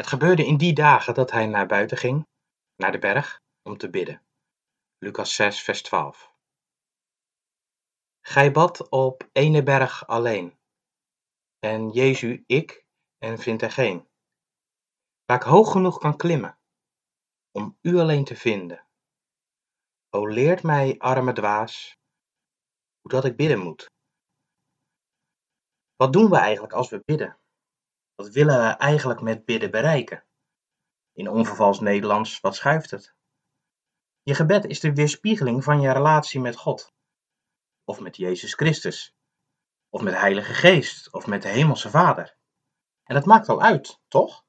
Het gebeurde in die dagen dat hij naar buiten ging, naar de berg, om te bidden. Lucas 6, vers 12. Gij bad op ene berg alleen, en Jezu ik, en vindt er geen. Waar ik hoog genoeg kan klimmen, om u alleen te vinden. O leert mij, arme dwaas, hoe dat ik bidden moet. Wat doen we eigenlijk als we bidden? Wat willen we eigenlijk met bidden bereiken? In onvervals Nederlands, wat schuift het? Je gebed is de weerspiegeling van je relatie met God. Of met Jezus Christus. Of met Heilige Geest. Of met de Hemelse Vader. En dat maakt al uit, toch?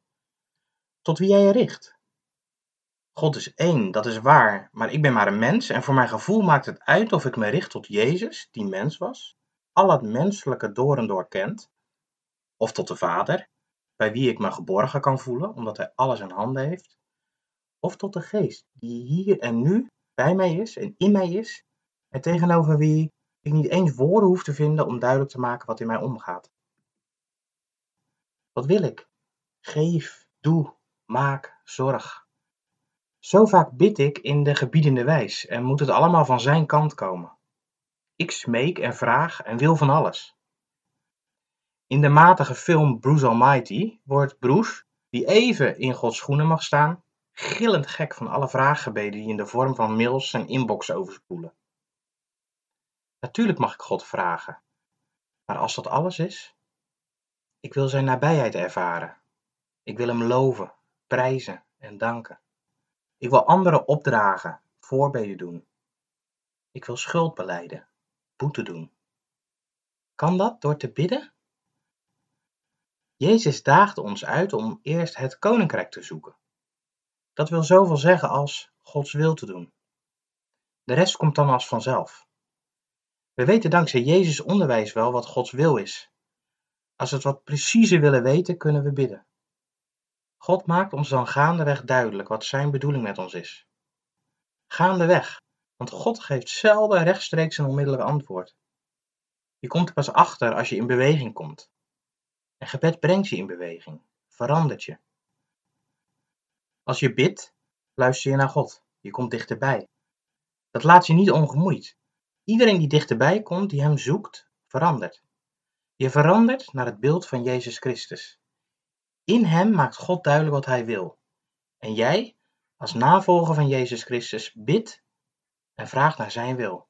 Tot wie jij je richt. God is één, dat is waar, maar ik ben maar een mens en voor mijn gevoel maakt het uit of ik me richt tot Jezus, die mens was, al het menselijke door en door kent, of tot de Vader, bij wie ik me geborgen kan voelen, omdat Hij alles in handen heeft, of tot de Geest, die hier en nu bij mij is en in mij is, en tegenover wie ik niet eens woorden hoef te vinden om duidelijk te maken wat in mij omgaat. Wat wil ik? Geef, doe, maak, zorg. Zo vaak bid ik in de gebiedende wijs en moet het allemaal van zijn kant komen. Ik smeek en vraag en wil van alles. In de matige film Bruce Almighty wordt Bruce, die even in Gods schoenen mag staan, gillend gek van alle vraaggebeden die in de vorm van mails en inbox overspoelen. Natuurlijk mag ik God vragen, maar als dat alles is, ik wil zijn nabijheid ervaren. Ik wil hem loven, prijzen en danken. Ik wil anderen opdragen, voorbeden doen. Ik wil schuld beleiden, boete doen. Kan dat door te bidden? Jezus daagde ons uit om eerst het koninkrijk te zoeken. Dat wil zoveel zeggen als Gods wil te doen. De rest komt dan als vanzelf. We weten dankzij Jezus onderwijs wel wat Gods wil is. Als we het wat preciezer willen weten, kunnen we bidden. God maakt ons dan gaandeweg duidelijk wat zijn bedoeling met ons is. Gaandeweg, want God geeft zelden rechtstreeks een onmiddellijk antwoord. Je komt er pas achter als je in beweging komt. En gebed brengt je in beweging, verandert je. Als je bidt, luister je naar God. Je komt dichterbij. Dat laat je niet ongemoeid. Iedereen die dichterbij komt, die hem zoekt, verandert. Je verandert naar het beeld van Jezus Christus. In hem maakt God duidelijk wat hij wil. En jij, als navolger van Jezus Christus, bidt en vraagt naar zijn wil.